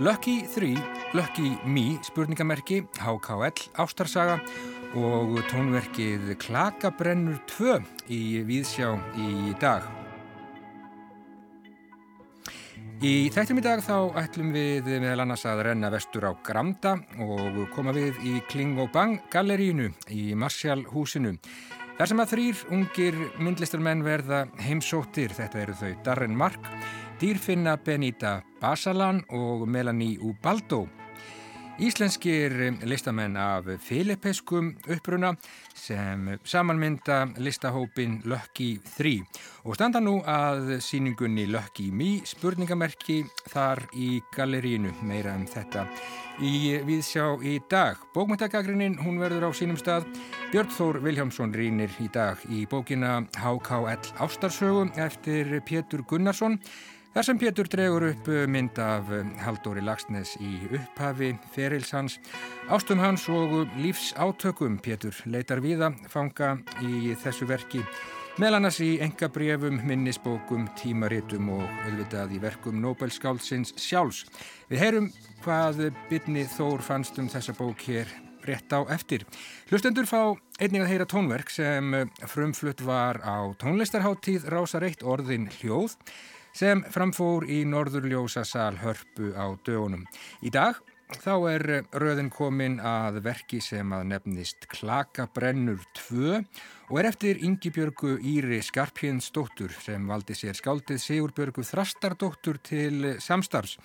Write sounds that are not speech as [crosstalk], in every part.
Lucky 3, Lucky Me, spurningamerki, HKL, Ástarsaga og tónverkið Klakabrennur 2 í Víðsjá í dag. Í þættum í dag þá ætlum við meðal annars að renna vestur á Gramda og koma við í Kling og Bang gallerínu í Marshall húsinu. Þar sem að þrýr ungir myndlistarmenn verða heimsóttir, þetta eru þau Darren Mark, Dýrfinna Benita Basalan og Melanie Ubaldo. Íslenskir listamenn af filipeskum uppruna sem samanmynda listahópin Lucky 3 og standa nú að síningunni Lucky Me spurningamerki þar í gallerínu meira um þetta í viðsjá í dag. Bókmyndagagrinnin hún verður á sínum stað. Björn Þór Viljámsson rínir í dag í bókina HKL Ástarsögu eftir Pétur Gunnarsson Þar sem Pétur dregur upp mynd af Haldóri Lagsnes í upphafi, ferilshans, ástum hans og lífsátökum Pétur leitar viða fanga í þessu verki, meðal annars í engabrefum, minnisbókum, tímaritum og auðvitað í verkum Nobelskáldsins sjálfs. Við heyrum hvað bytni Þór fannst um þessa bók hér rétt á eftir. Hlustendur fá einnig að heyra tónverk sem frumflutt var á tónlistarháttíð Rásar 1 orðin hljóð sem framfór í Norðurljósa sal hörpu á dögunum. Í dag þá er röðin komin að verki sem að nefnist Klakabrennur 2 og er eftir Yngibjörgu Íri Skarpjensdóttur sem valdi sér skáldið Sigurbjörgu Þrastardóttur til samstarfs.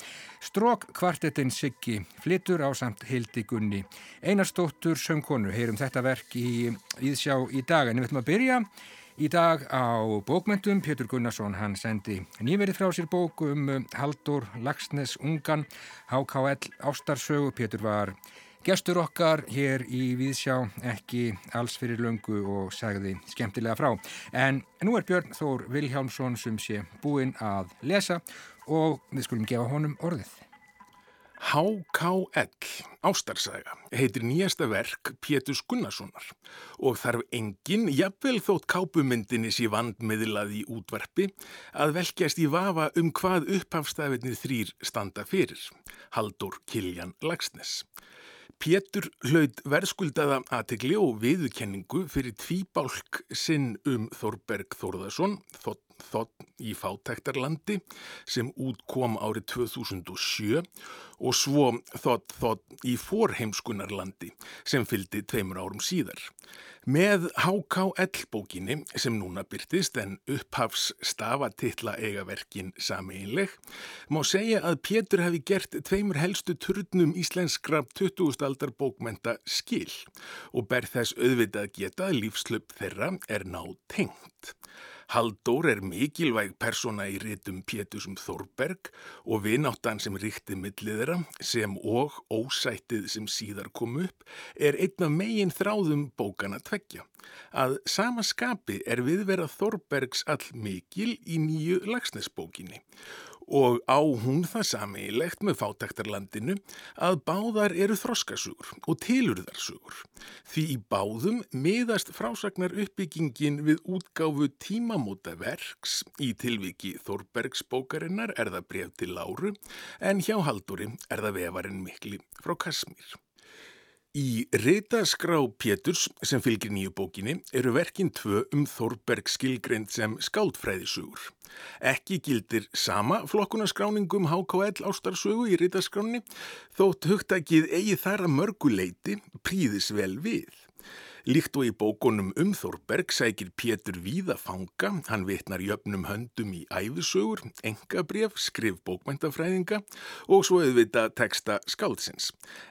Strók kvartetinn Siggi flytur á samt Hildi Gunni. Einarsdóttur söngkonu heyrum þetta verk í Íðsjá í dag en við ætlum að byrja Í dag á bókmyndum, Pétur Gunnarsson, hann sendi nýverið frá sér bók um Haldur Lagsnes Ungan, HKL Ástarsögu. Pétur var gestur okkar hér í Víðsjá, ekki alls fyrir löngu og segði skemmtilega frá. En nú er Björn Þór Vilhjálmsson sem sé búinn að lesa og við skulum gefa honum orðið. HKL, Ástarsaga, heitir nýjasta verk Pétus Gunnarssonar og þarf engin, jafnvel þótt kápumyndinni sé vandmiðlað í útvarpi, að velkjast í vafa um hvað upphafstafinir þrýr standa fyrir, Haldur Kiljan Lagsnes. Pétur hlaut verðskuldaða aðtegli og viðkenningu fyrir tvíbálk sinn um Þorberg Þórðarsson, þótt þótt í fátæktarlandi sem út kom árið 2007 og svo þótt þótt í forheimskunarlandi sem fyldi tveimur árum síðar. Með HKL bókinni sem núna byrtist en upphafs stafatitla eigaverkin sameinleg má segja að Pétur hefði gert tveimur helstu turnum íslenskra 20. aldar bókmenta skil og ber þess auðvitað geta að lífslöp þeirra er ná tengt. Halldór er mikilvæg persóna í rítum Pétusum Þorberg og vináttan sem ríkti milliðra sem og ósættið sem síðar kom upp er einn af megin þráðum bókana tveggja. Að sama skapi er viðverað Þorbergs all mikil í nýju lagsnesbókinni og á hún það sammeilegt með fátæktarlandinu að báðar eru þroskasugur og tilurðarsugur. Því í báðum miðast frásagnar uppbyggingin við útgáfu tímamóta verks í tilviki Þorbergs bókarinnar er það bref til Láru en hjá Halduri er það vefarinn mikli frá Kasmír. Í Ritaskrá Péturs sem fylgir nýju bókinni eru verkinn tvö um Þorberg skilgreynd sem skáldfræðisugur. Ekki gildir sama flokkunaskráningum HKL ástarsögu í Ritaskráni þótt hugtakið eigi þar að mörguleiti príðis vel við. Líkt og í bókunum um Þorberg sækir Pétur víða fanga, hann vitnar jöfnum höndum í æfisögur, engabref, skrif bókmæntafræðinga og svo auðvita teksta skáldsins.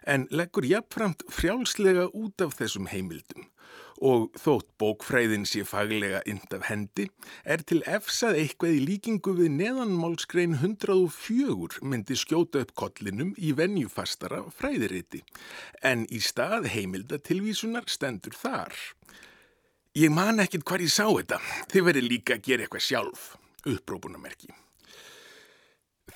En leggur jafnframt frjálslega út af þessum heimildum og þótt bókfræðin sé faglega ind af hendi er til efsað eitthvað í líkingu við neðanmálskrein 104 myndi skjóta upp kollinum í venjufastara fræðiriti en í stað heimildatilvísunar stendur þar. Ég man ekkit hvar ég sá þetta, þið verið líka að gera eitthvað sjálf, upprópunamerki.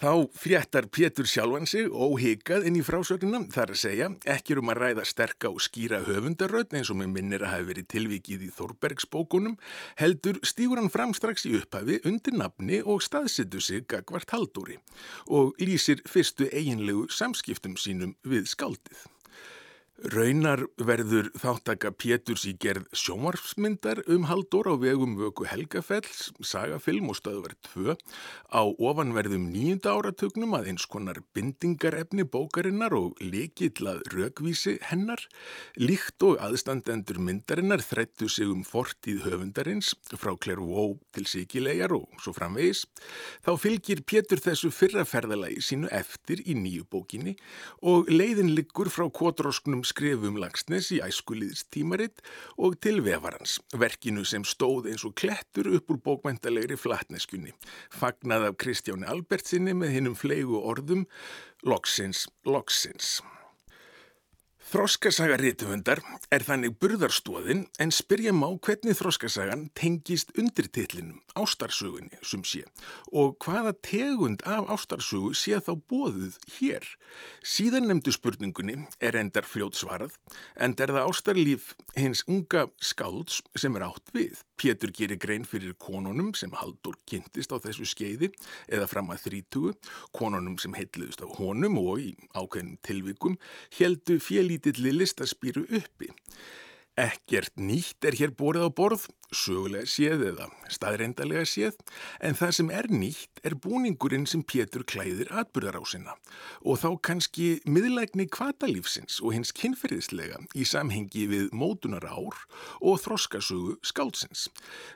Þá fréttar Pétur sjálfan sig óhigað inn í frásögnina þar að segja ekki um að ræða sterka og skýra höfundaröð eins og með minnir að hafi verið tilvikið í Þorbergsbókunum heldur stígur hann fram strax í upphafi undir nafni og staðsittu sig gagvart haldúri og lýsir fyrstu eiginlegu samskiptum sínum við skaldið. Raunar verður þáttaka Péturs í gerð sjónvarpsmyndar um haldur á vegum vöku Helgafells, sagafilm og stöðverð 2 á ofanverðum nýjunda áratugnum að eins konar bindingarefni bókarinnar og lekillað raukvísi hennar. Líkt og aðstandendur myndarinnar þrættu sig um fortíð höfundarins frá Klervó til Sikilegar og svo framvegis. Þá fylgir Pétur þessu fyrraferðalagi sínu eftir í nýju bókinni og leiðin liggur frá kotrósknum skrifum Lagsnes í æskuliðs tímaritt og til vefarans, verkinu sem stóð eins og klettur upp úr bókmæntalegri flatneskunni, fagnað af Kristjáni Albertsinni með hinnum fleigu orðum Loksins, loksins. Þroskasaga rítuhundar er þannig burðarstóðin en spyrja má hvernig þroskasagan tengist undirtillinum, ástarsögunni sem sé og hvaða tegund af ástarsögu sé þá bóðuð hér. Síðan nefndu spurningunni er endar fljótt svarað en er það ástarlíf hins unga skálds sem er átt við. Pétur gerir grein fyrir konunum sem Haldur kynntist á þessu skeiði eða fram að þrítugu, konunum sem heitluðist af honum og í ákveðnum tilvikum heldu félítilli listaspýru uppi. Ekkert nýtt er hér borið á borð, sögulega séð eða staðreindalega séð, en það sem er nýtt er búningurinn sem Pétur klæðir atbyrðarásina og þá kannski miðlægni kvatalífsins og hins kynferðislega í samhengi við mótunar ár og þroskasögu skálsins.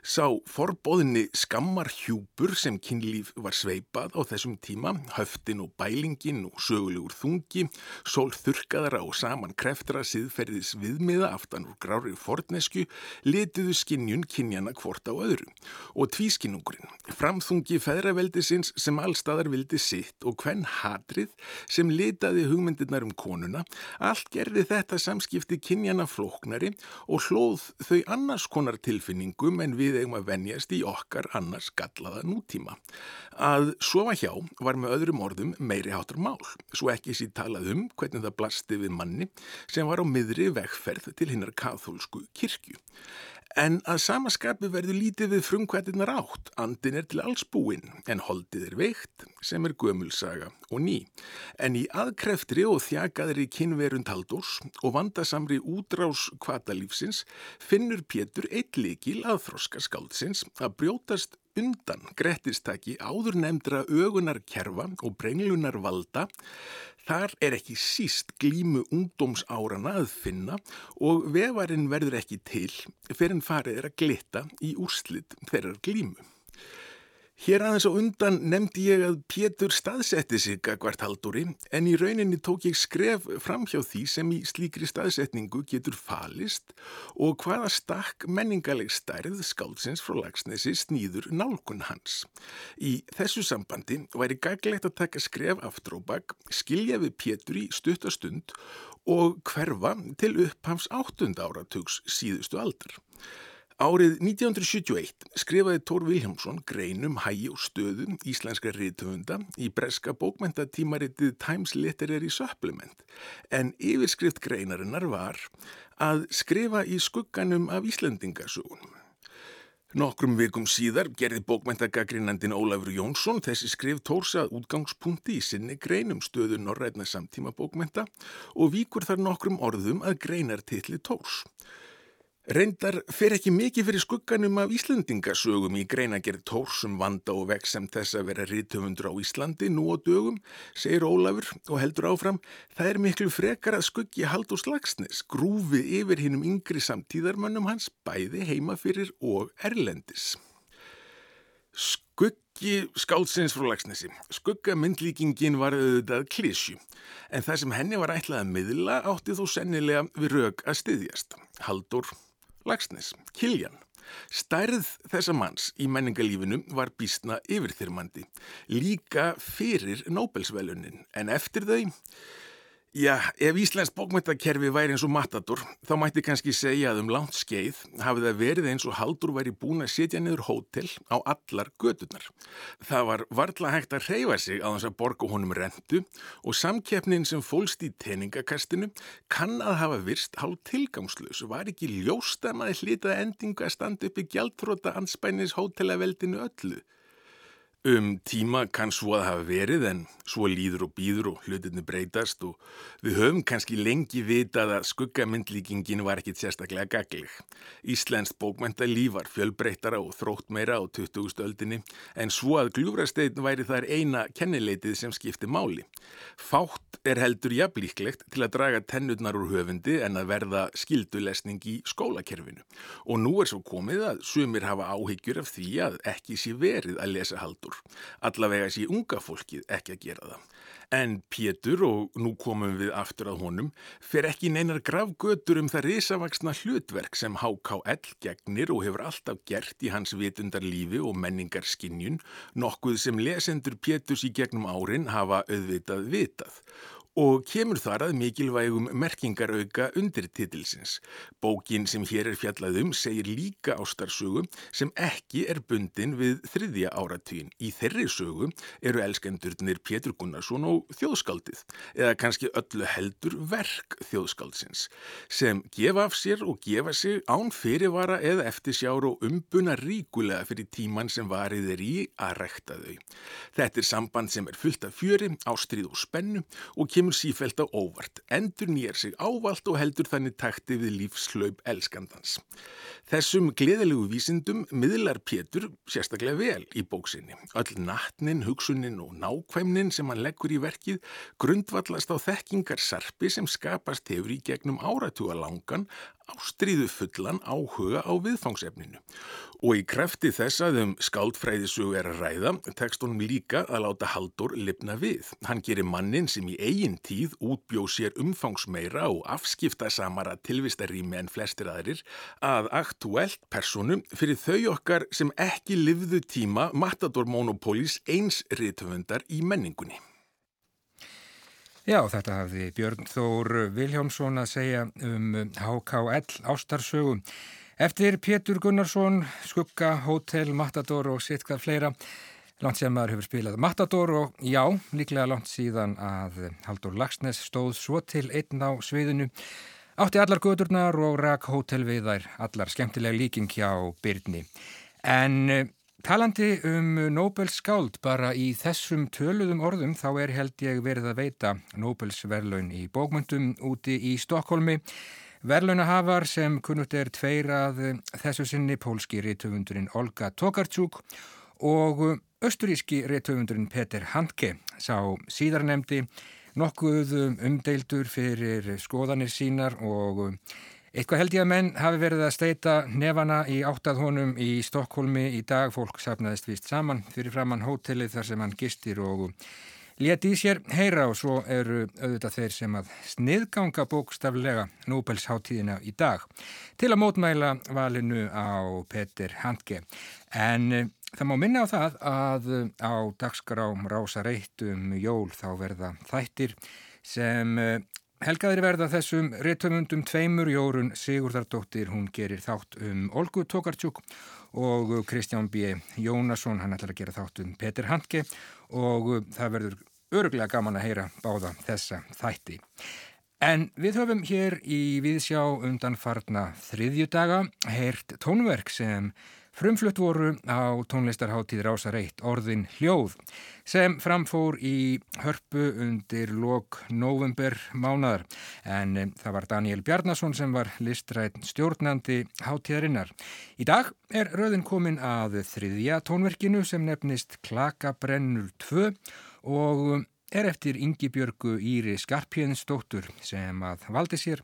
Sá forbóðinni skammar hjúpur sem kynlíf var sveipað á þessum tíma, höftin og bælingin og sögulegur þungi, sól þurkaðara og saman kreftra siðferðis viðmiða aftan úr grári fornesku, letiðu skinnjun kynjana hvort á öðru og tvískinnungurinn, framþungi feðraveldisins sem allstaðar vildi sitt og hvenn hatrið sem litaði hugmyndirnar um konuna, allt gerði þetta samskipti kynjana flóknari og hlóð þau annars konar tilfinningum en við eigum að venjast í okkar annars gallaða nútíma. Að sofa hjá var með öðrum orðum meiri hátur mál, svo ekki sér talað um hvernig það blasti við manni sem var á miðri vegferð til hinnar kathólsku kirkju. En að samaskapi verður lítið við frumkvættirnar átt, andin er til alls búinn, en holdið er veikt sem er gömulsaga og ný. En í aðkreftri og þjakaðri kynverund haldurs og vandasamri útrás kvatalífsins finnur Pétur eitt likil að þroska skáldsins að brjótast undan grettistaki áður nefndra ögunar kerfa og brenglunar valda Þar er ekki síst glímu ungdómsárana að finna og vefarinn verður ekki til fyrir en farið er að glitta í úrslit þeirrar glímu. Hér aðeins á undan nefndi ég að Pétur staðsetti sig hvert haldúri en í rauninni tók ég skref fram hjá því sem í slíkri staðsetningu getur falist og hvaða stakk menningaleg stærð skáldsins frá lagsnesi snýður nálgun hans. Í þessu sambandi væri gaglegt að taka skref aftur og bakk, skilja við Pétur í stuttastund og hverfa til upphams áttund áratugs síðustu aldar. Árið 1971 skrifaði Tór Viljámsson greinum hægi og stöðum íslenska riðtöfunda í breska bókmentatímaritið Times Literary Supplement en yfirskrift greinarinnar var að skrifa í skugganum af Íslandingasögunum. Nokkrum vikum síðar gerði bókmentagagrinandin Ólafur Jónsson þessi skrif Tórs að útgangspunkti í sinni greinum stöðu norrætna samtíma bókmenta og víkur þar nokkrum orðum að greinartilli Tórs. Reyndar fer ekki mikið fyrir skugganum af Íslandingasögum í greinagerð tórsum vanda og vekk sem þess að vera rítöfundur á Íslandi nú á dögum, segir Ólafur og heldur áfram, það er miklu frekar að skuggi Haldur Slagsnes, grúfi yfir hinnum yngri samtíðarmönnum hans, bæði heima fyrir og erlendis. Skuggi skálsins frá Lagsnesi. Skuggamyndlíkingin var auðvitað klísju, en það sem henni var ætlað að miðla átti þó sennilega við rauk að styðjast. Haldur Lagsnes, Kiljan. Stærð þessa manns í menningalífinu var býstna yfirþyrmandi, líka fyrir Nobelsvelunin, en eftir þau, Já, ef Íslands bókmyndakerfi væri eins og matador, þá mætti kannski segja að um langt skeið hafi það verið eins og Haldur væri búin að setja niður hótel á allar gödunar. Það var varðla hægt að reyfa sig á þess að borga honum rentu og samkeppnin sem fólst í teningakastinu kann að hafa virst hálf tilgangslös. Var ekki ljóst að maður hlitað endingu að standa upp í gjaldtróta anspænis hótelaveldinu öllu? Um tíma kann svo að hafa verið en svo líður og býður og hlutinni breytast og við höfum kannski lengi vitað að skuggamyndlíkingin var ekkit sérstaklega gagleg. Íslensk bókmæntalíf var fjölbreytara og þrótt meira á 20. öldinni en svo að gljúrasteinn væri þar eina kennileitið sem skipti máli. Fátt er heldur jafnlíklegt til að draga tennurnar úr höfundi en að verða skildulesning í skólakerfinu og nú er svo komið að sumir hafa áhyggjur af því að ekki sé verið að lesa haldur ár. Allavega sé unga fólkið ekki að gera það. En Pétur, og nú komum við aftur að honum, fer ekki neinar gravgötur um það risavaksna hlutverk sem HKL gegnir og hefur alltaf gert í hans vitundar lífi og menningar skinnjun, nokkuð sem lesendur Péturs í gegnum árin hafa auðvitað vitað og kemur þar að mikilvægum merkingarauka undir titilsins. Bókin sem hér er fjallaðum segir líka ástarsögum sem ekki er bundin við þriðja áratvín. Í þeirri sögum eru elskendurnir Pétur Gunnarsson og þjóðskaldið, eða kannski öllu heldur verk þjóðskaldsins, sem gefa af sér og gefa sig án fyrirvara eða eftirsjár og umbuna ríkulega fyrir tíman sem varið er í að rekta þau. Þetta er samband sem er fullt af fjöri, ástrið og spennu og kemur kemur sífælt á óvart, endur nýjar sig ávalt og heldur þannig takti við lífslaup elskandans. Þessum gleðilegu vísindum miðlar Pétur sérstaklega vel í bóksinni. Öll nattnin, hugsunin og nákvæmnin sem hann leggur í verkið grundvallast á þekkingarsarpi sem skapast hefur í gegnum áratúa langan ástríðu fullan áhuga á viðfangsefninu og í krefti þess að um skáldfræðisögu er að ræða tekst honum líka að láta Haldur lifna við. Hann gerir mannin sem í eigin tíð útbjóð sér umfangsmeira og afskipta samara tilvistarými en flestir aðrir að aktuelt personu fyrir þau okkar sem ekki livðu tíma Matador Monopolis eins riðtöfundar í menningunni. Já, þetta hafði Björn Þór Viljámsson að segja um HKL ástarsögu. Eftir Pétur Gunnarsson, Skugga, Hotel, Matador og sitt hvað fleira, langt sem maður hefur spilað Matador og já, líklega langt síðan að Haldur Lagsnes stóð svo til einn á sviðinu, átti allar gödurnar og rak Hotel við þær, allar skemmtilega líking hjá Byrni. En Talandi um Nobels skáld bara í þessum töluðum orðum þá er held ég verið að veita Nobels verlaun í bókmyndum úti í Stokkólmi. Verlaunahafar sem kunnutt er tveir að þessu sinni pólski réttöfundurinn Olga Tokarczuk og östuríski réttöfundurinn Peter Handke sá síðarnemdi nokkuð umdeildur fyrir skoðanir sínar og Eitthvað held ég að menn hafi verið að steita nefana í áttað honum í Stokkólmi í dag. Fólk sapnaðist vist saman fyrir framann hótelið þar sem hann gistir og leti í sér heyra og svo eru auðvitað þeir sem að sniðganga bókstaflega Nobelsháttíðina í dag til að mótmæla valinu á Peter Handke. En eh, það má minna á það að á dagskrám Rása Reittum jól þá verða þættir sem eh, Helgaðir verða þessum réttöfundum tveimur jórun Sigurdardóttir, hún gerir þátt um Olgu Tokarczuk og Kristján B. Jónasson, hann ætlar að gera þátt um Petur Handke og það verður öruglega gaman að heyra báða þessa þætti. En við höfum hér í viðsjá undan farna þriðjudaga heyrt tónverk sem Frumflutt voru á tónlistarháttíð Rása Reitt orðin hljóð sem framfór í hörpu undir lok november mánadar en það var Daniel Bjarnason sem var listrætt stjórnandi háttíðarinnar. Í dag er rauðin komin að þriðja tónverkinu sem nefnist Klakabrennur 2 og er eftir Ingi Björgu Íri Skarpjensdóttur sem að valdi sér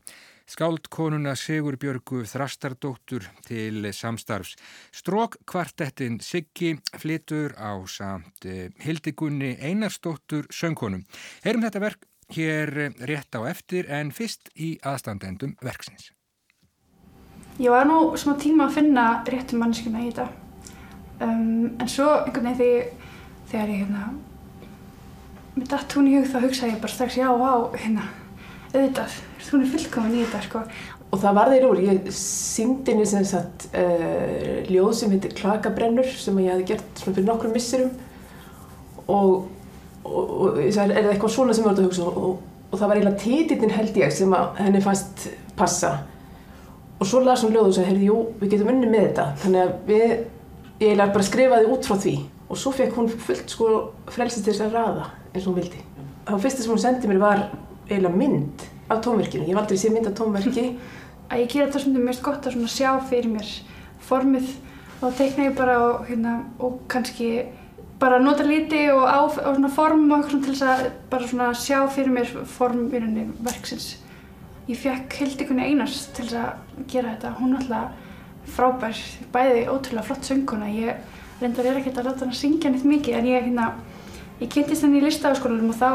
skáldkonuna Sigur Björgu Þrastardóttur til samstarfs. Strók kvartettin Siggi flitur á samt eh, Hildigunni Einarsdóttur söngkonum. Heyrum þetta verk hér rétt á eftir en fyrst í aðstandendum verksins. Ég var nú smá tíma að finna réttum mannskuna í þetta um, en svo einhvern veginn þegar, þegar ég hérna með datt hún í hug þá hugsaði ég bara strax já, vá, hérna auðvitað, hún er fullkomin í þetta sko. Og það var þeir úr, ég síndi henni sem sagt uh, ljóð sem heitir Klakabrennur sem ég hafði gert svona fyrir nokkrum missurum og, og, og ég sagði, er það eitthvað svona sem ég var að hugsa? Og, og það var eiginlega títillin held ég sem henni fannst passa. Og svo las hún ljóð og sagði, heyrði, jú, við getum unni með þetta. Þannig að við, ég eiginlega bara skrifaði út frá því. Og svo fekk hún fullt sko frelsið til þess að raða eins og hún vildi. Það fyrsta sem hún sendið mér var eiginlega mynd af tónverkinu, ég valdi að sé mynd af tónverki að ég gera þetta svona mest gott að sjá fyrir mér formið og teikna ég bara og, hérna, og kannski bara nota líti og, á, og svona form og eitthvað til þess að bara svona sjá fyrir mér form í rauninni verksins. Ég fekk Hildikunni Einars til þess að gera þetta. Hún er alltaf frábær, bæði ótrúlega flott sönguna. Ég reyndar er ekkert að láta hann að syngja neitt mikið en ég, hérna, ég kynntist henni í listafaskólanum og þá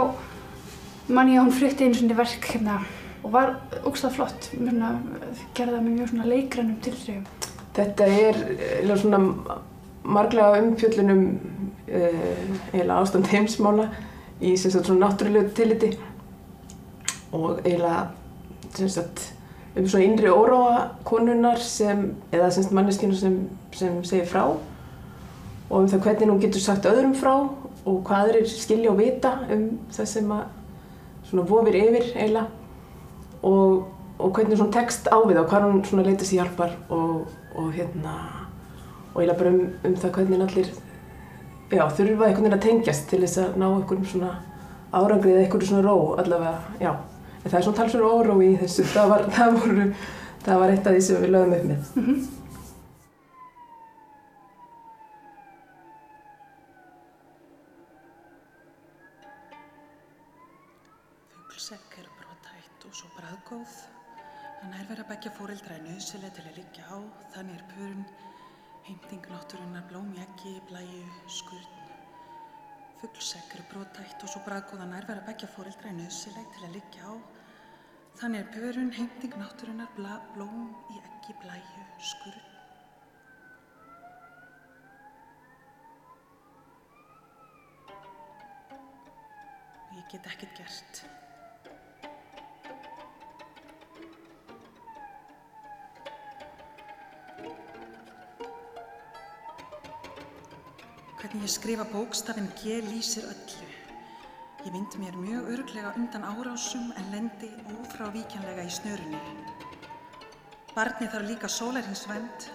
man ég að hún flytti einu svona verk hérna og var ógstað flott, mérna, gerða með mjög svona leikrænum tilþrifum. Þetta er eða svona marglega umfjöllunum eða ástand heimsmála í sem sagt svona náttúrulegu tilliti og eiginlega sem sagt um svona innri óróa konunar sem, eða sem sagt manneskinu sem, sem segir frá og um það hvernig hún getur sagt öðrum frá og hvað er skilja og vita um það sem að svona vofir yfir eiginlega. Og, og hvernig svona text á við og hvað hún svona leytist í hjálpar og, og hérna og eiginlega bara um, um það hvernig allir já, þurfa einhvern veginn að tengjast til þess að ná einhverjum svona árangrið eða einhverjum svona ró allavega, já. En það er svona talsverður óró í þessu. Það var, það voru, það var eitt af því sem við lögum upp með. Mm -hmm. Beggja fóreldra er nöðsileg til að liggja á, þannig er pörun, heimting náttúrunnar, blómi ekki, blæju, skurn. Fuglsekk eru brotætt og svo braðgóða nærvera beggja fóreldra er nöðsileg til að liggja á, þannig er pörun, heimting náttúrunnar, blóm í ekki, blæju, skurn. Ég get ekkert gert. Hvernig ég skrifa bókstafinn G lýsir öllu. Ég vind mér mjög örglega undan árásum en lendi ófrávíkjanlega í snörunni. Barni þarf líka sólarhinsvend,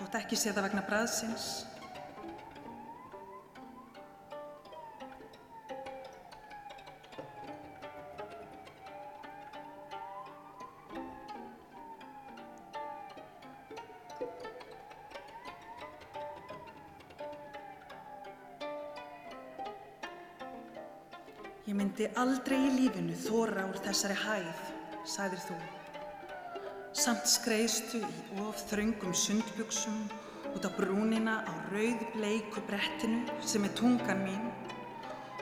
þótt ekki sé það vegna bræðsins. Myndi aldrei í lífinu þóra úr þessari hæð, sagðir þú. Samt skreiðstu í of þraungum sundbuksum út á brúnina á rauð-bleiku brettinu sem er tungan mín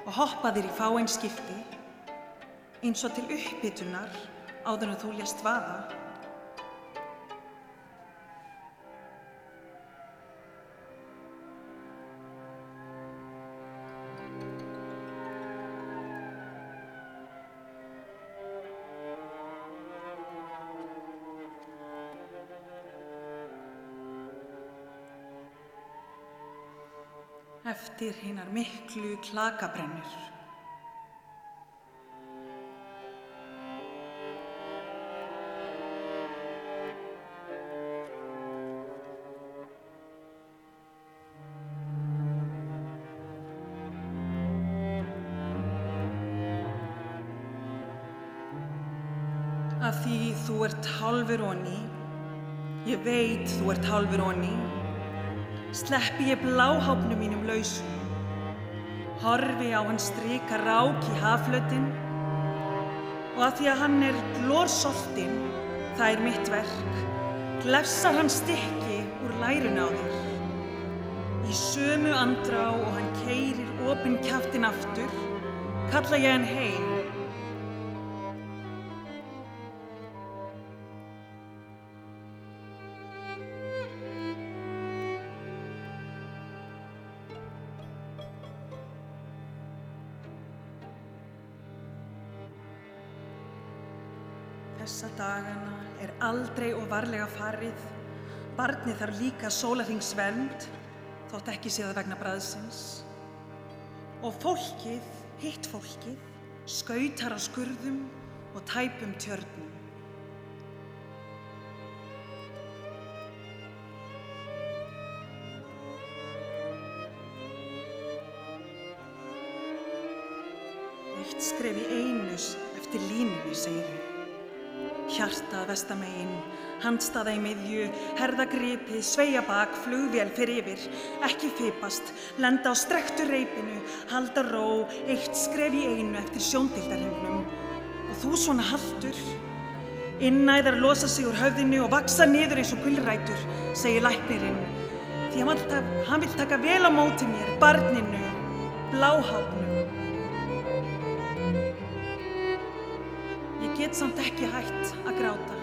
og hoppaðir í fáein skipti eins og til uppbytunar áður en þú lést vaða eftir hinnar miklu klakabrennur. Af því þú ert halvur onni, ég veit þú ert halvur onni, sleppi ég bláhápnu mínum lausum. Horfi á hann stryka rák í haflötinn og að því að hann er glórsoltinn, það er mitt verk, glefsar hann stykki úr lærun á þér. Í sömu andrá og hann keirir opinn kæftin aftur, kalla ég hann heim Þessa dagana er aldrei og varlega farið. Barnið þarf líka sólarhingsvernd, þótt ekki séða vegna bræðsins. Og fólkið, hitt fólkið, skautar á skurðum og tæpum tjörnum. Vestamegin, handstaða í miðju, herðagripi, sveia bak, flugvél fyrir yfir, ekki fipast, lenda á strektu reipinu, halda ró, eitt skref í einu eftir sjóndildarhengnum. Og þú svona haldur. Innæðar losa sig úr höfðinu og vaksa niður eins og gullrætur, segir læknirinn. Því hann vill, taka, hann vill taka vel á móti mér, barninu, bláháfnu. Ég get samt ekki hægt að gráta.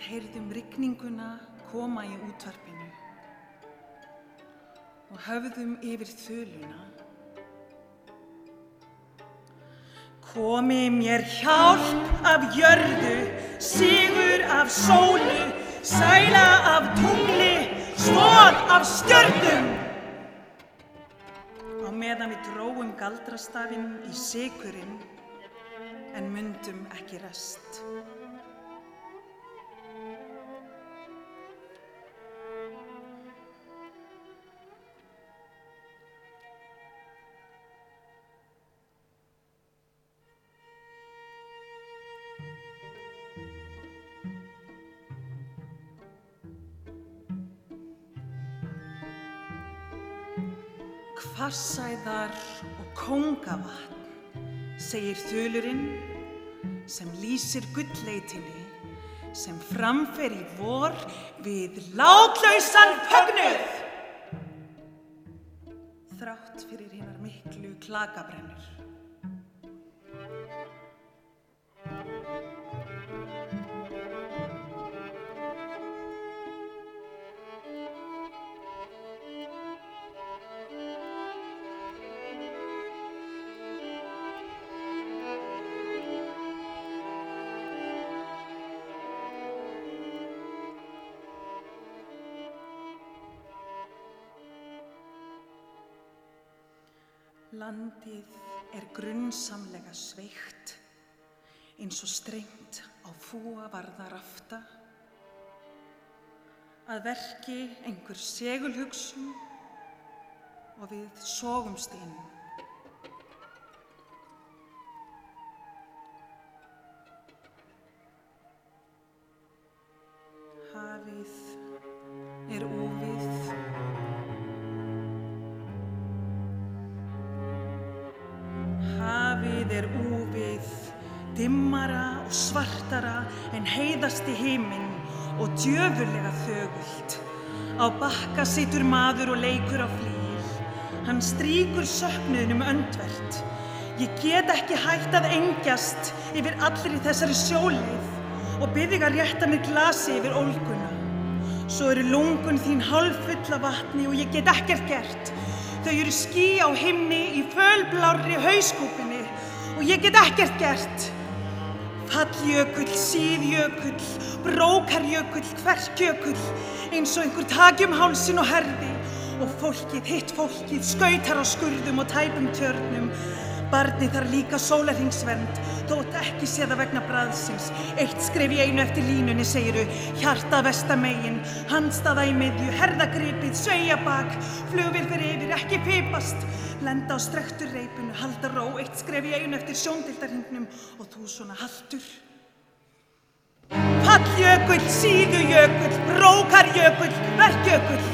Við heyrðum rigninguna koma í útvarpinu og höfðum yfir þöluna. Komi mér hjálp af jörðu, sigur af sólu, sæla af tungli, stóð af stjörnum. Á meðan við dróum galdrastafinn í sigurinn en myndum ekki rest. Hvassæðar og kóngavatn, segir þulurinn sem lýsir gullleitinni sem framfer í vor við látlausan fögnuð. Þrátt fyrir hinnar miklu klakabrennur. Landið er grunnsamlega sveikt, eins og strengt á fúa varðar afta. Að verki einhver segulhugsun og við sógumst inn. Og djöfurlega þögult. Á bakka situr maður og leikur á flýl. Hann stríkur söknuðnum öndvert. Ég get ekki hægt að engjast yfir allri þessari sjóleið og byrði að rétta mér glasi yfir ólguna. Svo eru lungun þín hálfull af vatni og ég get ekkert gert. Þau eru ský á himni í fölblárri hauskúpinni og ég get ekkert gert. Falljökull, síðjökull, brókarjökull, hverkjökull, eins og einhver takjum hálsin og herði og fólkið, hitt fólkið, skautar á skurðum og tæpum tjörnum. Barnið þarf líka sólarhingsvernd, þótt ekki sé það vegna bræðsins. Eitt skref í einu eftir línunni, segiru, hjarta vestamegin, handstaða í miðju, herðagripið, sveia bak, flugvél fyrir yfir, ekki pipast. Lenda á strektur reipinu, halda ró, eitt skref í einu eftir sjóndildarhingnum og þú svona haldur. Falljökull, síðujökull, brókarjökull, verkjökull.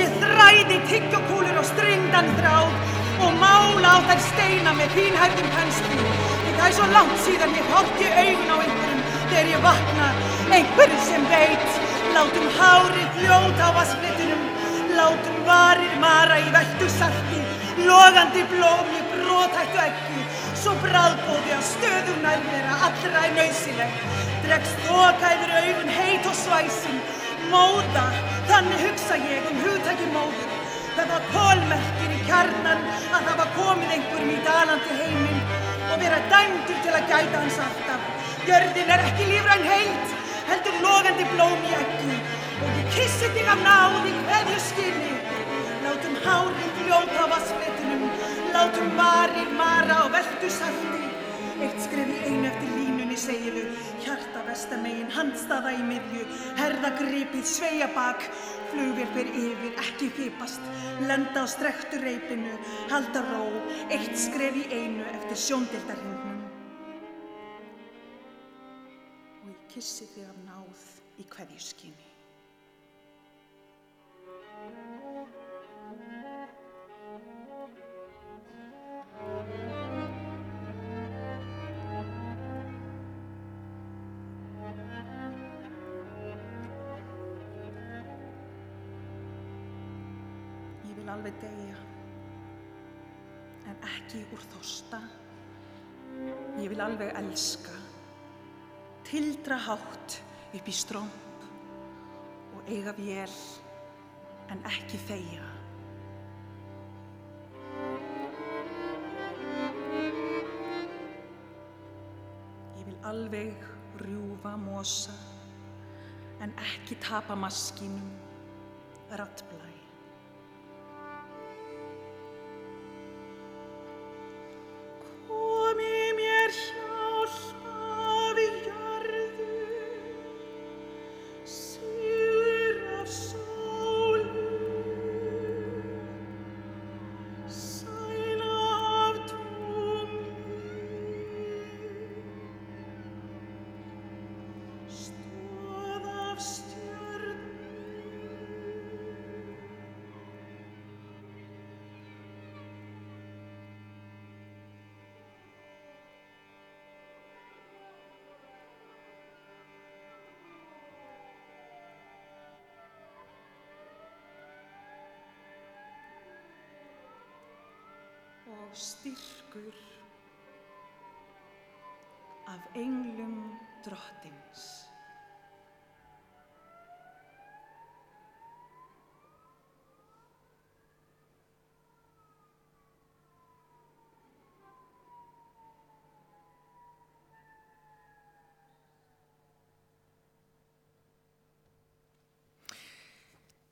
Ég þræði tyggjokúlur og stringdan þráð og mála á þær steina með fínhættum pensli. Það er svo langt síðan ég horti augun á einhverjum þegar ég vakna. Einhverjum sem veit, Látum hári fljóta á vassflitunum, látum varir mara í veldu salti, logandi blóm í brótættu eggi, svo bráðbóði að stöðum nærvera allra er nöysileg. Dregst þoka yfir augun heit og svæsin, móða, þannig hugsa ég um hugtæki móður. Það var pólmerkir í kjarnan að það var komið einhverjum í dalandi heiminn og vera dæmdur til að gæta hans alltaf. Jörðin er ekki lífræn heilt, heldur logandi blóm í eggi og ég kissi þig af náði hverju skinni. Látum hárið fljóta á vassfetunum, látum varir mara á veldu salti. Eitt skrif í einu eftir línunni segiðu, hjarta vestamegin, handstaða í miðju, herðagripið, sveia bak, flugvél fer yfir, ekki fipast, lenda á strektu reipinu, halda ró, eitt skrif í einu eftir sjóndildarhingnum. Og ég kissi þig af náð í hverju alveg deyja, en ekki úr þosta. Ég vil alveg elska, tildra hátt upp í stromp og eiga vél, en ekki þeyja. Ég vil alveg rjúfa mosa, en ekki tapa maskínum, rattblæ. Styrkur af englum drottins.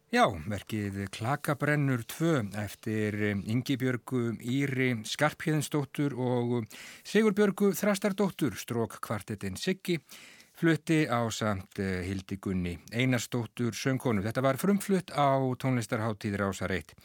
Já, verkið Klakabrennur 2 eftir Ingibjörgu Íri Skarphéðinsdóttur og Sigurbjörgu Þrastardóttur, strók kvartetinn Siggi, flutti á samt Hildigunni Einarsdóttur söngkonu. Þetta var frumflutt á tónlistarháttíðir ásar 1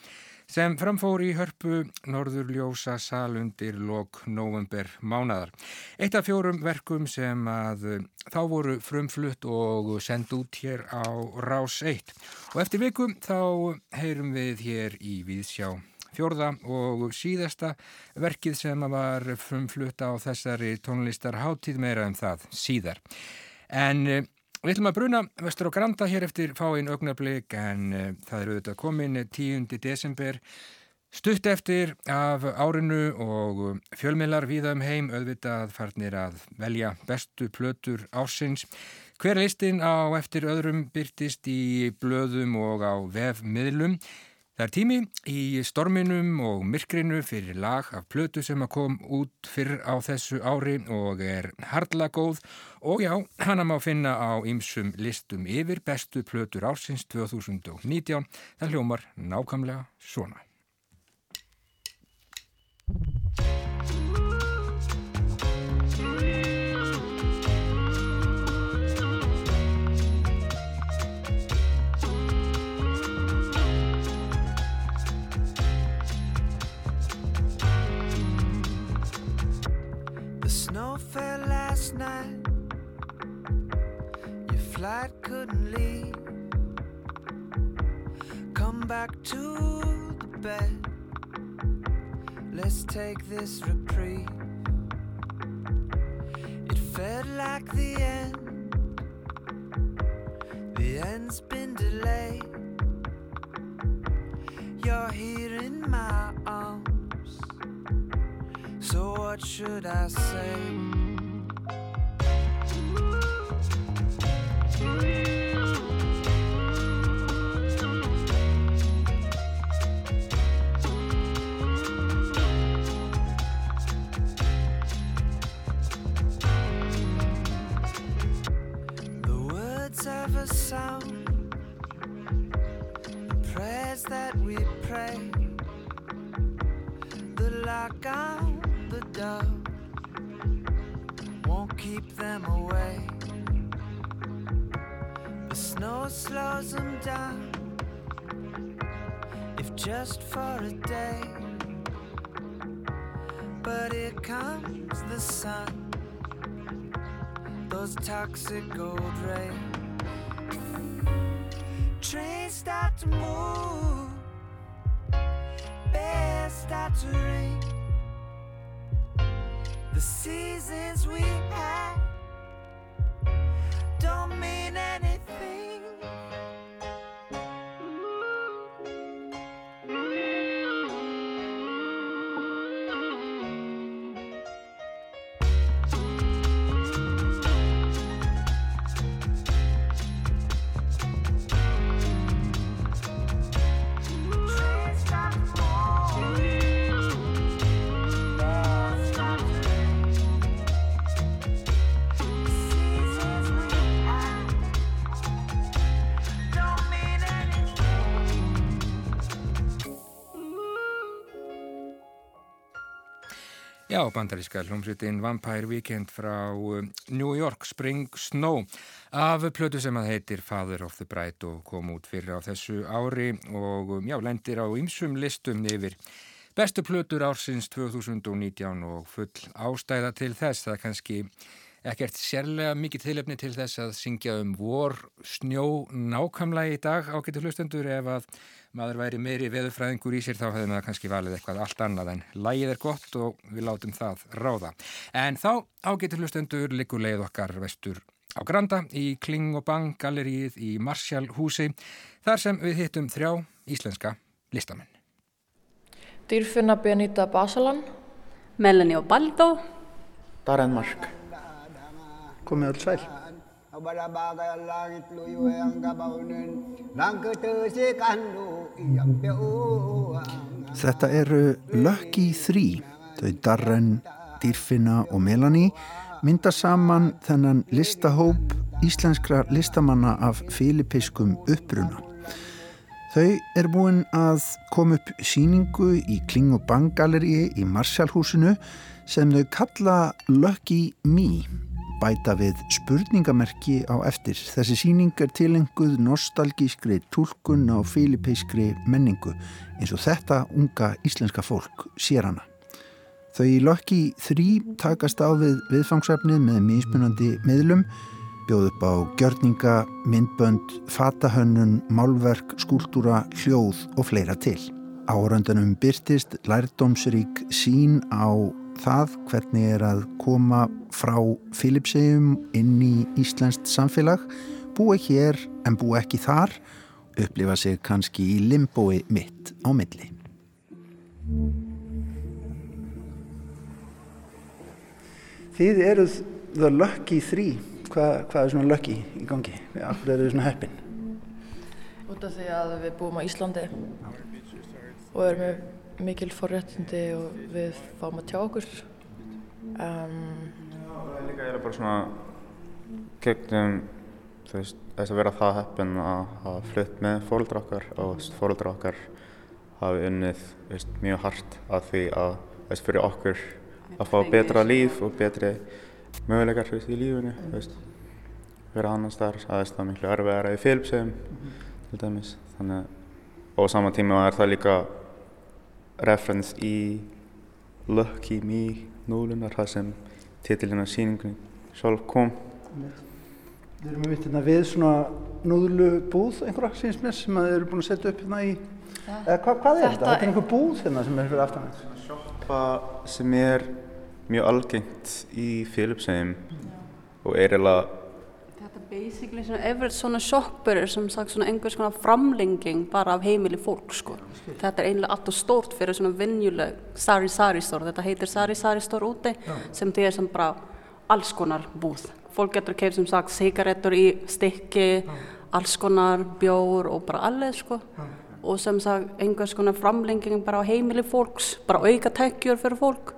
sem framfór í hörpu Norðurljósa salundir lok november mánadar. Eitt af fjórum verkum sem að þá voru frumflutt og send út hér á Rás 1. Og eftir vikum þá heyrum við hér í Víðsjá fjórða og síðasta verkið sem var frumflutt á þessari tónlistar háttíð meira en það síðar. En Við ætlum að bruna vestur á Granda hér eftir fáinn augnablík en uh, það er auðvitað komin 10. desember stutt eftir af árinu og fjölmiðlar viða um heim auðvitað farnir að velja bestu plötur ásins. Hver listin á eftir öðrum byrtist í blöðum og á vefmiðlum. Það er tími í storminum og myrkrinu fyrir lag af plötu sem að kom út fyrr á þessu ári og er hardla góð og já, hana má finna á ýmsum listum yfir bestu plötur ársins 2019. Það hljómar nákvæmlega svona. The snow fell last night. Your flight couldn't leave. Come back to the bed. Let's take this reprieve. It felt like the end. The end heaven's been delayed. You're here what should I say? Toxic gold rays. Trains start to move, bells start to ring. The seasons we Já, bandaríska hljómsveitin Vampire Weekend frá um, New York Spring Snow af plötu sem að heitir Father of the Bride og kom út fyrir á þessu ári og um, já, lendir á ymsum listum yfir bestu plötur ársins 2019 og full ástæða til þess. Það er kannski ekkert sérlega mikið tilefni til þess að syngja um vor snjó nákvæmlega í dag ágættu hlustendur ef að maður væri meiri veðurfræðingur í sér þá hefði maður kannski valið eitthvað allt annað en lægið er gott og við látum það ráða. En þá ágættu hlustendur likur leið okkar vestur á Granda í Kling og Bang galleríið í Marshall húsi þar sem við hittum þrjá íslenska listamenn. Dýrfinna Benita Basalan, Melanie Obaldo, Darren Mark. Komið öll sæl. Þetta eru Lucky 3, þau Darren, Dýrfinna og Melanie mynda saman þennan listahóp íslenskra listamanna af filipiskum uppruna. Þau er búin að koma upp síningu í Kling og Bang galleríi í Marshallhúsinu sem þau kalla Lucky Me bæta við spurningamerki á eftir. Þessi síning er tilenguð nostalgískri tólkun á filipískri menningu eins og þetta unga íslenska fólk sér hana. Þau í Lucky 3 takast á við viðfangsefnið með mismunandi miðlum, bjóð upp á gjörninga, myndbönd, fatahönnun, málverk, skúltúra, hljóð og fleira til. Árandunum byrtist lærdómsrík sín á það hvernig er að koma frá Filipsegjum inn í Íslenskt samfélag, búi hér en búi ekki þar, upplifa sig kannski í limbói mitt á milli. Þið eruð the lucky three. Hvað, hvað er svona lucky í gangi? Akkur eru þið svona heppin? út af því að við búum á Íslandi og erum með mikil forréttindi og við fáum að tjá okkur. Um, Það er líka eiginlega bara svona gegnum þú veist, þess að vera það heppin að hafa flutt með fóruldra okkar og fóruldra okkar hafi unnið veist, mjög hart að því að veist, fyrir okkur að fá betra líf og betri möguleikar veist, í veist, vera annars þar að það er miklu erfiðara í félpsegum til dæmis. Þannig, og á sama tíma er það líka reference í Lucky Me núlunar það sem titilinn af síningunni sjálf kom. Við erum við hérna við svona núðlu búð einhverja síns mér sem að þið eru búin að setja upp hérna í eða hva, hvað er þetta? Þetta Þetta er einhver búð hérna sem er fyrir aftan. Sjoppa sem er mjög algengt í Filipsheim og er eiginlega basically svona, ef svona shoppur er sem sagt svona einhvers konar framlenging bara af heimili fólk sko. Þetta er einlega alltaf stórt fyrir svona vinjuleg Sari Sari stór, þetta heitir Sari Sari stór úti Já. sem þið er sem bara alls konar búð. Fólk getur keipt sem sagt sigarettur í stykki, alls konar bjór og bara allir sko. Og sem sagt einhvers konar framlenging bara á heimili fólks, bara auka tekjur fyrir fólk.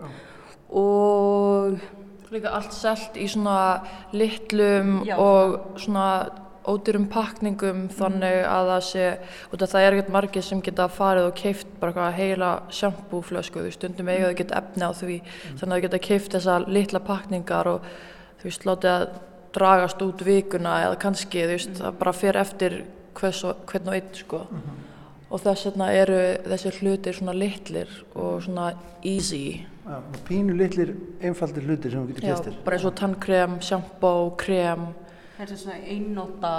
Og Líka allt selt í svona litlum Já. og svona ódýrum pakningum þannig að það sé, af það er ekkert margir sem geta farið og keift bara heila sjampúflösku, þú stundum eiga þau geta efni á því, þannig að þau geta keift þessar litla pakningar og þú veist, látið að dragast út vikuna eða kannski, þú veist, það bara fer eftir hvers og, hvern og einn, sko. Og þess vegna eru þessi hlutir svona litlir og svona easy. Já, pínu litlir einfaldir hlutir sem þú getur Já, kestir. bara eins og tannkrem, sjampó, krem. þetta er svona einnóta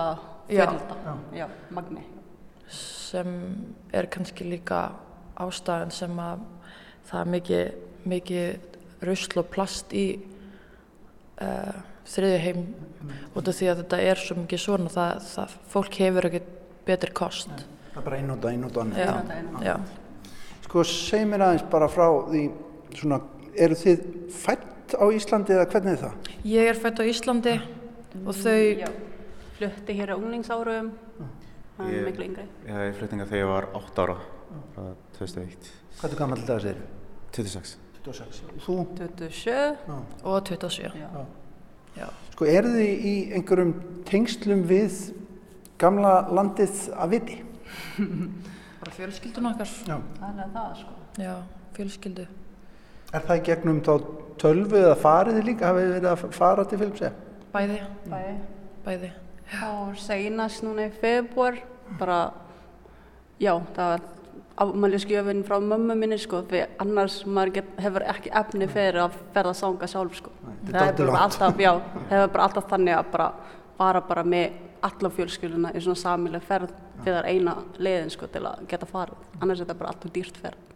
Já. fjölda, já, magni. sem er kannski líka ástæðan sem að það er mikið, mikið rusl og plast í uh, þriðju heim út af því að þetta er svo mikið svona það, það fólk hefur ekkert betri kost. Það er bara einnóta, einnóta. Já, já. Sko, seg mér aðeins bara frá því, svona, eru þið fætt á Íslandi eða hvernig er það? Ég er fætt á Íslandi og þau... Já, flutti hér á unglingsárum, það er miklu yngri. Ég hef flutninga þegar ég var 8 ára, frá 2001. Hvað er gammal dags er? 26. 26. Þú? 27 og 27. Já. Já. Sko, eru þið í einhverjum tengslum við gamla landið að viti? [laughs] Bara fjölskyldun okkar. Já. Það er það, sko. Já, fjölskyldu. Er það í gegnum þá tölvu eða farið líka? Hafið þið verið að fara til Filipsið? Bæði. Bæði. Bæði. Og seinast núna í februar, bara, já, það var afmælisgjöfin frá mömmu minni, sko, því annars maður get, hefur ekki efni fyrir að ferða að sanga sjálf, sko. þetta er það er bara alltaf, já, er bara alltaf þannig að bara fara bara með alla fjölskylduna í svona samileg ferð því það er eina leiðin, sko, til að geta farið. Annars er þetta bara alltaf dýrt ferð.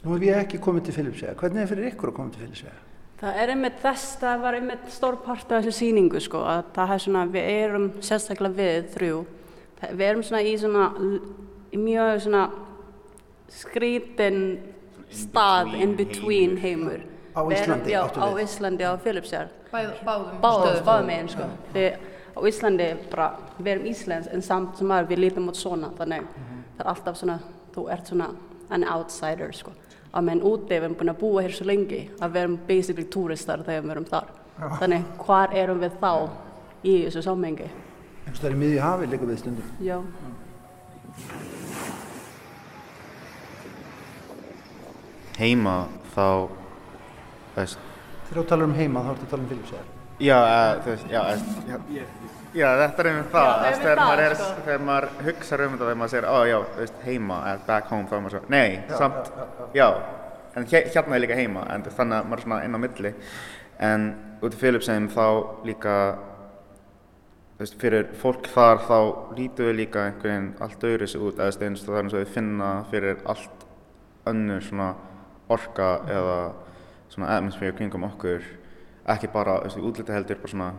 Nú hef ég ekki komið til Filipsið. Hvernig er fyrir ykkur að koma til Filipsið? Það er einmitt þess, það var einmitt stór part af þessu sýningu sko, að það er svona, við erum sérstaklega við þrjú, það, við erum svona í svona, í mjög svona skrítin stað in between heimur. Á Íslandi, Já, áttu á við? Íslandi, á Filipsjár. Bæð, báðum Báðum, báðum meginn sko. Við, á Íslandi bara, við erum Íslands en samt sem að við lítum út svona, þannig það er alltaf svona, þú ert svona an outsider sko. Að menn úti, við erum búin að búa hér svo lengi, að við erum basically túristar þegar við erum þar. Já. Þannig, hvar erum við þá í þessu sammengi? Einhvers er í miðju hafi líka við stundum. Já. Heima þá, veist, Þegar þú talar um heima þá ertu að tala um Filipsið. Já, uh, þú veist, já, veist, já, já, þetta er einmitt það, Já, veist, einmitt þegar það, maður er, sko. þegar maður hugsar um þetta, þegar maður segir, ó, já, veist, heima, eða back home, þá er maður svo, nei, Já, samt, já, já, en hér- hérna er líka heima, en þannig að maður er svona inn á milli, en út í Filipsheim þá líka, þú veist, fyrir fólk þar þá lítum við líka einhvern veginn allt öðru sig út, eða eins og það er eins og við finna fyrir allt önnur svona orka eða svona atmosphere kringum okkur, ekki bara, útliti heldur, bara svona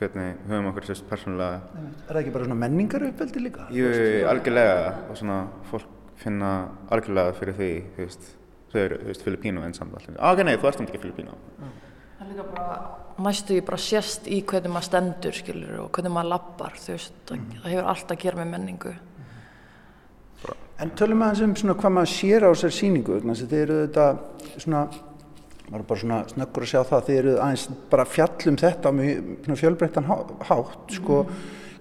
hvernig höfum okkur sérst persónulega Er það ekki bara svona menningaruppeldi líka? Jú, algjörlega og svona fólk finna algjörlega fyrir því, þú veist, þau eru, þú veist, Filipínu en samt alltaf. Ah, ok, nei, þú ert samt ekki Filipínu. Það er líka bara næstu því bara sést í hvernig maður stendur skilur og hvernig maður lappar þú veist, það, það hefur allt að gera með menningu En tölum aðeins um svona hvað maður sér á þessar sýningu, vegna þess að þið eru þetta svona, maður er bara svona snöggur að sjá það, þið eru aðeins bara fjallum þetta á mjög fjölbreyttan há- hátt, sko,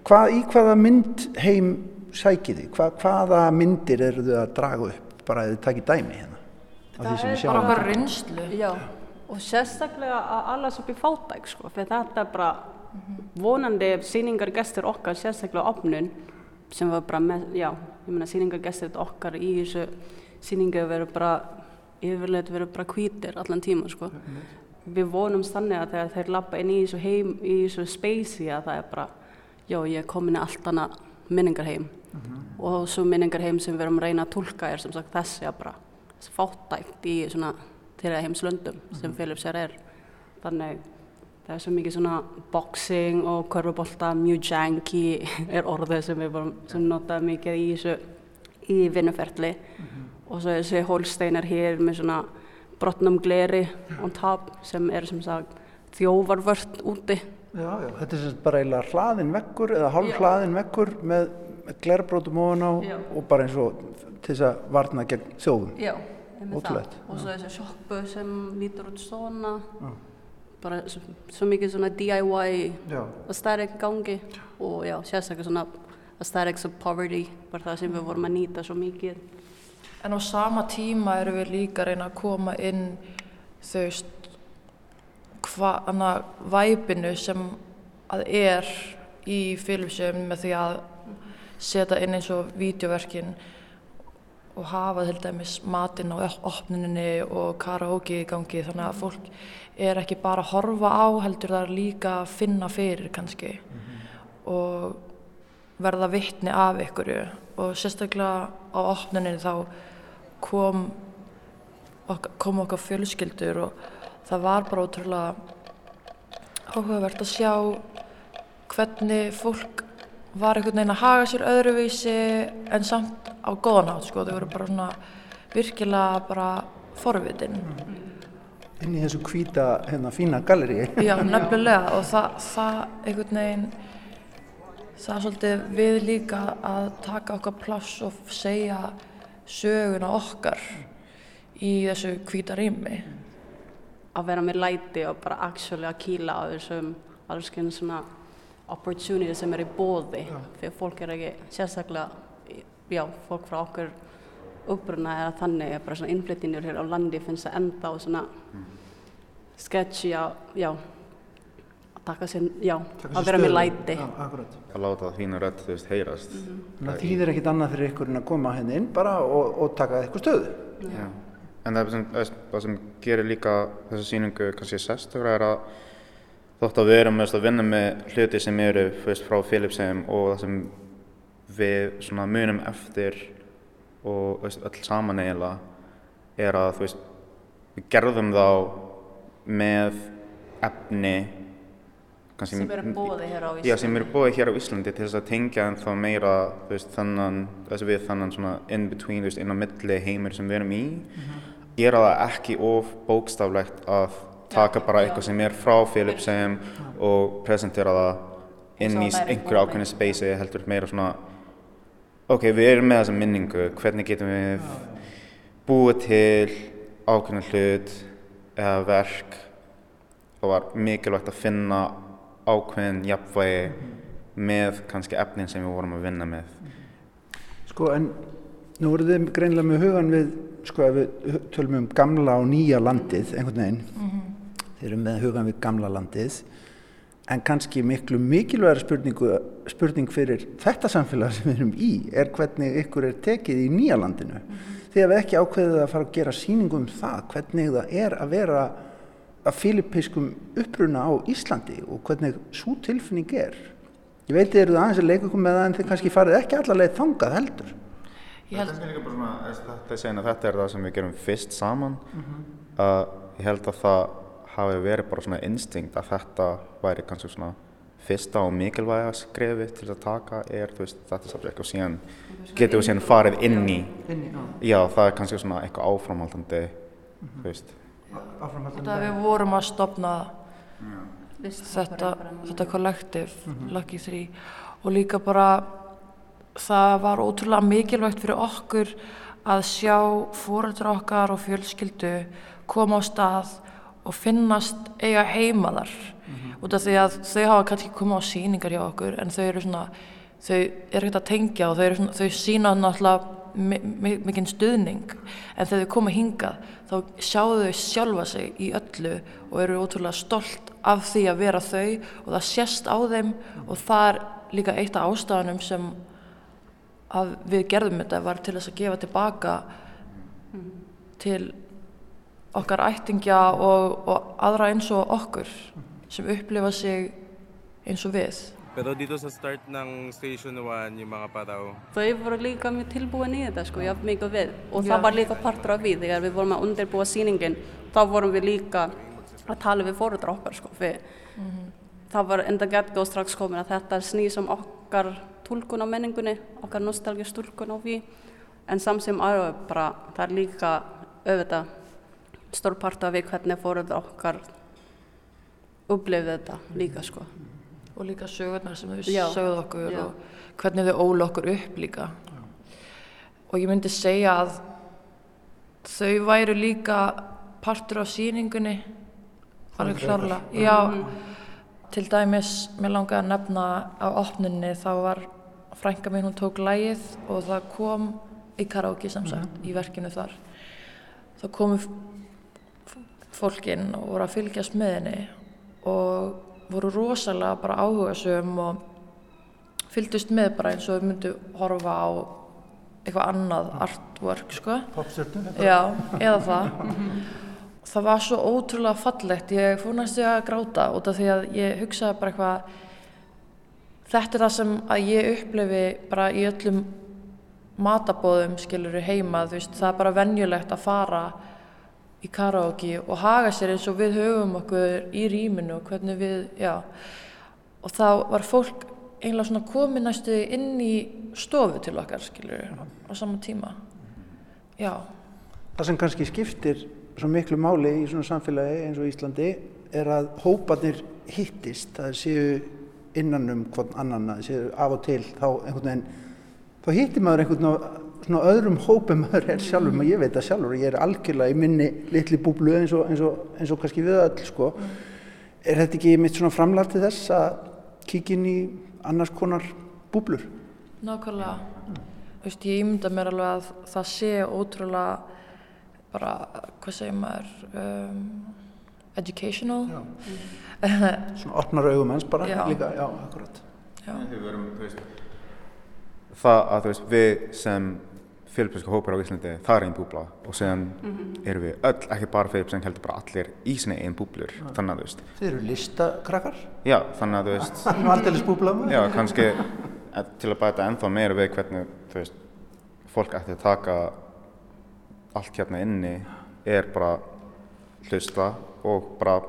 hvað, í hvaða mynd heim sækið þið, Hva, hvaða myndir eru þið að draga upp, bara að þið takið dæmi hérna? sem við sjáum bara hérna? reynslu. Já, og sérstaklega að allas upp í fátæk sko, fyrir þetta er bara vonandi sýningargestur okkar, sérstaklega opnun, sem var bara með, já, ég meina sýningargestur okkar í þessu sýningu verður bara, yfirleitt verður bara hvítir allan tíma sko. Við vonum þannig að þegar þeir lappa inn í þessu heim, í þessu spacey að það er bara, já, ég er komin í allt annað minningarheim. Og svo minningarheim sem við erum að reyna að tólka er sem sagt þessi að bara fátækt í svona þeirra heimslöndum sem Philips er er. Þannig það er svo mikið svona boxing og körfubolta, mjög janky [laughs] er orðið sem við bara sem notaðum mikið í þessu í vinnuferli og svo þessi hólsteinar hér með svona brotnum gleri on top sem er sem sagt þjóvarvört úti Já, já, þetta er sem bara eiginlega hlaðin veggur eða hálf hlaðin veggur með, með glerbrótum ofan á Já. og bara eins og til þess að varna gegn þjóðum. Já, Ótrúlegt. Og svo þessi sjoppu sem lítur út svona, Já. bara svo, svo mikið svona DIY aesthetic í gangi og já, sérstaklega svona aesthetics of poverty, bara það sem við vorum að nýta svo mikið. En á sama tíma erum við líka að reyna að koma inn þú veist hvað annað væpinu sem að er í filmsum með því að setja inn eins og vídeoverkin og hafa til dæmis matinn á opnuninni og karaoke í gangi. Þannig að fólk er ekki bara að horfa á heldur það er líka að finna fyrir kannski og verða vittni af ykkurju og sérstaklega á opnuninni þá kom okkar, kom okkar fjölskyldur og það var bara ótrúlega áhugavert að sjá hvernig fólk var einhvern veginn að haga sér öðruvísi en samt á góðan hátt sko, þau voru bara svona virkilega bara forvitin. Inn í þessu hvíta, hérna, fína galleríi. Já, [laughs] nefnilega og það, það einhvern veginn það er svolítið við líka að taka okkar pláss og segja söguna okkar í þessu hvíta rými. Að vera með læti og bara actually að kýla á þessum alls konar svona opportunity sem er í bóði fyrir fólk er ekki sérstaklega já, fólk frá okkur uppruna eða þannig er bara svona innflyttinir hér á landi finnst það enda á svona sketchy að, já að taka sér, já, að vera með læti Já, akkurat. Að láta þínu rödd, þú veist, heyrast. Þannig að þýðir ekkit annað fyrir ykkur en að koma henni inn bara og, og taka eitthvað stöðu. Já. En það sem, það sem gerir líka þessa sýningu kannski sérstögra er að þótt að við erum að vinna með hluti sem eru veist, frá Philipsheim og það sem við svona munum eftir og veist, öll saman eiginlega er að veist, við gerðum þá með efni Sem eru boði hér á Já, sem Íslandi. eru bóði hér á Íslandi til þess að tengja ennþá meira þú veist, þannan, þess við þannan svona in between, veist, inn á milli heimur sem við erum í. Gera það ekki of bókstaflegt að taka bara eitthvað sem er frá Philipsheim og presentera það inn í er einhverju ákveðinu spacei heldur meira svona ok, við erum með þessa minningu, hvernig getum við búið til ákveðinu hlut eða verk? Það var mikilvægt að finna ákveðin jafnvægi með kannski efnin sem við vorum að vinna með Sko, en nú eru þið greinlega með hugan við, sko, ef við tölum um gamla og nýja landið, einhvern veginn. Þið eru með hugan við gamla landið, en kannski miklu mikilvægara spurningu, spurning fyrir þetta samfélag sem við erum í, er hvernig ykkur er tekið í nýja landinu. Þið hefur ekki ákveðið að fara að gera sýningu um það, hvernig það er að vera að filipiskum uppruna á Íslandi og hvernig svo tilfinning er. Ég veit þið eru aðeins að leika ykkur með það en þið kannski farið ekki allarleið þangað heldur. Ég held, Þetta er líka bara svona, þetta er er það sem við gerum fyrst saman að ég held að það hafi verið bara svona instinkt að þetta væri kannski svona fyrsta og mikilvæga skrefi til að taka er veist þetta subject og síðan getum við síðan farið inn í Inn í, já. já það er kannski svona eitthvað áframhaldandi þú veist Áframhaldandi. að við vorum að stopna þetta, bara- þetta kollektiv Lucky 3 og líka bara það var ótrúlega mikilvægt fyrir okkur að sjá fóreldra okkar og fjölskyldu koma á stað og finnast eiga heima þar. Út af því að þau hafa kannski komið á sýningar hjá okkur en þau eru svona þau eru ekkert að tengja og þau, svona, þau sína náttúrulega mi- mi- mikinn stuðning en þegar þau koma hingað þá sjáu þau sjálfa sig í öllu og eru ótrúlega stolt af því að vera þau og það sést á þeim og það er líka eitt af ástafanum sem að við gerðum þetta var til þess að gefa tilbaka til okkar ættingja og, og aðra eins og okkur sem upplifa sig eins og við. Pero dito sa start ng Station 1, yung mga paraw, Þau voru líka mjög tilbúin í þetta sko, jafn mikið við og það var líka partur af við þegar við vorum að undirbúa sýningin þá vorum við líka að tala við fóröldra okkar sko. Við, Það var enda gett góð strax komin að þetta snýr sem okkar tólkun á menningunni, okkar nostalgist tólkun á því. En samt sem aðra bara, það er líka auðvitað stór part af við hvernig fóröldra okkar upplifði þetta líka sko. Og líka sögurnar sem þau Já. sögðu okkur Já. og hvernig þau ólu okkur upp líka. Og ég myndi segja að þau væru líka partur af sýningunni, alveg klárlega. Já, til dæmis, mér langaði að nefna á opninni þá var frænka mín, hún tók lægið og það kom í karaoke sem sagt, í verkinu þar. Það komu fólkin og voru að fylgjast með henni og voru rosalega bara áhugasum og fylgdust með bara eins og þau myndu horfa á eitthvað annað artwork sko. Popstjörnu? Já, eða það. [laughs] Það var svo ótrúlega fallegt, ég fór næstu að gráta út af því að ég hugsaði bara eitthvað, þetta er það sem að ég upplefi bara í öllum matabóðum skiluru heima, þú veist, það er bara venjulegt að fara í karaoke og haga sér eins og við höfum okkur í rýminu og hvernig við, já, og þá var fólk einlega svona komið næstu inn í stofu til okkar, skilur, á sama tíma. Já, Það sem kannski skiptir svo miklu máli í svona samfélagi eins og Íslandi er að hópanir hittist, það séu innan um hvern annan, það séu af og til þá þá hittir maður einhvern veginn svona öðrum hópum maður er sjálfur, mm. ég veit það sjálfur, ég er algjörlega í minni litli búblu eins og, eins og, eins og kannski við öll sko. Er þetta ekki mitt svona framlag til þess að kíkja inn í annars konar búblur? nákvæmlega. Þú veist, ég ímynda mér alveg að það sé ótrúlega bara, hvað segir maður, um, educational. [laughs] Svona opnar augum hans bara Já. líka, já, akkurat. Já. Það að þú veist, við sem filipinsku hópar á Íslandi, það er einn búbla. Og síðan erum við öll, ekki bara Filipsing, heldur bara allir í sinni einn búblur, þannig að þú veist, Þeir eru listakrakkar, já, þannig að þú veist, það er [laughs] aldeilis búbla já, kannski eh, til að bæta ennþá meira við hvernig, þú veist, fólk ætti að taka allt hérna inni er bara hlusta og bara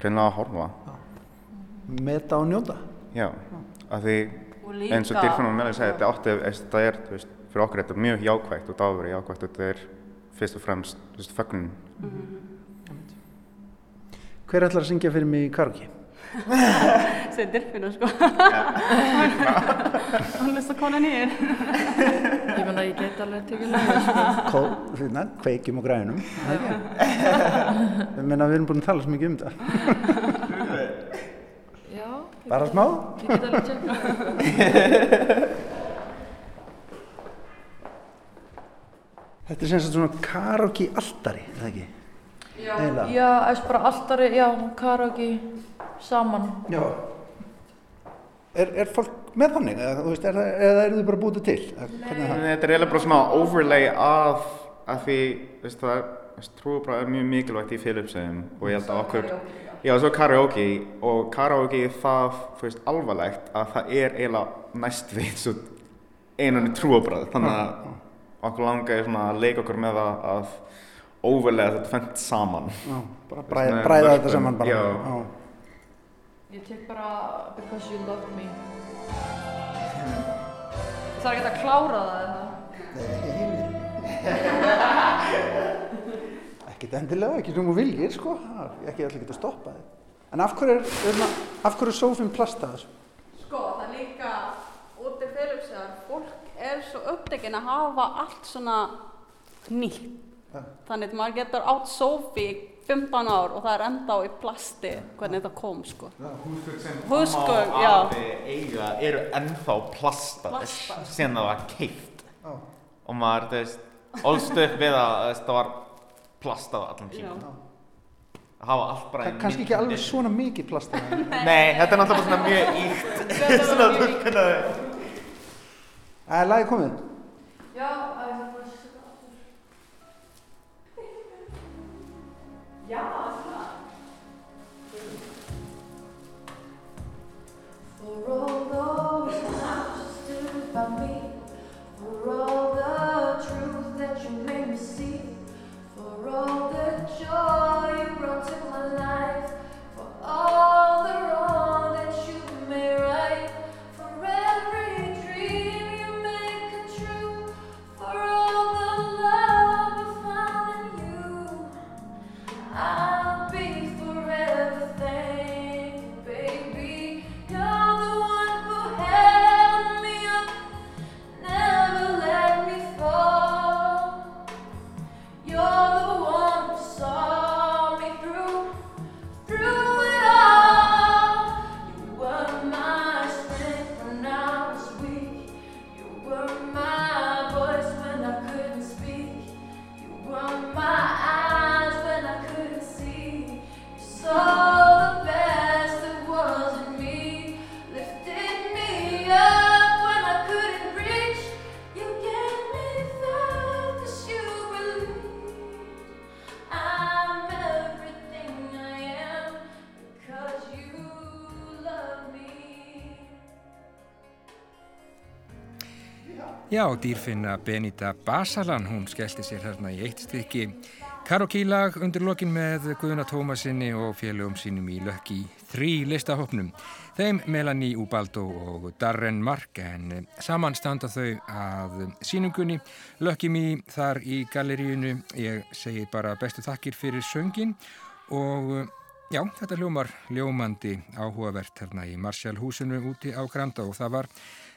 hreinlega að horfa. Meta og njóta. Já, af því líka- eins og og Melið segja, þetta átti, þetta er, þú veist, fyrir okkur þetta er mjög jákvægt og að vera jákvægt, þetta er fyrst og fremst, þú veist, fögnun. Hver ætlar að syngja fyrir mig í karaoke? [laughs] Segir Dirfinu sko. [laughs] Hún list að kona nýr. Ég menna, ég get alveg tekið lægið, sko. Kveikjum og grænum. Ég meina, við erum búin að tala svo mikið um þetta. Já. Bara smá? Ég get alveg tekið [laughs] Þetta er sem sagt svona karaoke altari, er það ekki? Já, Eiginlega. já, eða bara alltari, já, karaoke saman. Já. Er, er fólk með þannig, eða, þú veist, er, eða eru þið bara búið til? Eða Hvernig er það? Þetta er eiginlega bara svona overlay af, af því, þú veist, það er, trúabragð er mjög mikilvægt í Philipsheim og ég held að okkur, já, svo karaoke og karaoke það, þú veist, alvarlegt að það er eiginlega næst við svo einunni trúabragð, þannig að okkur langaði svona að leika okkur með það að overlaya þetta fengt saman. Já, bara bræða, bræða þetta saman bara. Já. Ég tek bara Because You Loved Me. Það er ekki að klára það eða? [laughs] Ekkert endilega, ekki sem þú viljir, sko. Ekki allir geta stoppað þig. En af hverju er, er, af hverju er sófinn plastað þessu? Sko, það er líka út í Philipsar, fólk er upptekinn að hafa allt svona nýtt. Þannig að maður getur átt sófi í 15 ár og það er enda á í plasti hvernig þetta kom, sko. Húsgögn sem Húsgögn, amma og afi eiga eru ennþá plastað Plastað. síðan það var keift og maður, þú veist, ólst upp við að þú það var plastað allan tíma að hafa allt bara Það er kannski ekki alveg svona mikið plastað. [laughs] Nei, þetta er náttúrulega bara svona mjög íkt svona túlkuna Það er lagi komið. Já, það. For all those times stood by me, for all the truth that you made me see, for all the joy you brought to my life. Já, dýrfinna Benita Basalan, hún skellti sér hérna í eitt stykki Karokílag undir lokin með Guðuna Tómasinni og félögum sínum í lökki þrý listahopnum. Þeim Melanie Ubaldo og Darren Mark en saman standa þau að sínungunni. Lökki mý þar í galleríunu. Ég segi bara bestu þakkir fyrir söngin og já, þetta hljómar ljómandi áhugavert hérna í Marshall húsinu úti á Granda og það var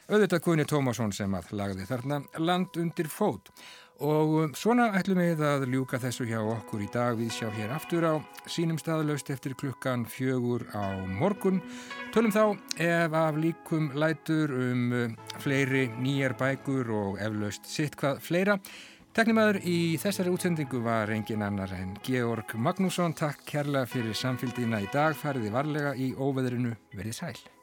auðvitað Guðni Tómasson sem að lagði þarna land undir fót. Og um, svona ætlum við að ljúka þessu hjá okkur í dag við sjá hér aftur á sínum staðlaust eftir klukkan fjögur á morgun. Tölum þá ef af líkum lætur um uh, fleiri nýjar bækur og eflaust sitt hvað fleira. Teknimaður í þessari útsendingu var engin annar en Georg Magnússon. Takk kærlega fyrir samfélgina í dag. Fariði varlega í óveðrinu. Verðið sæl.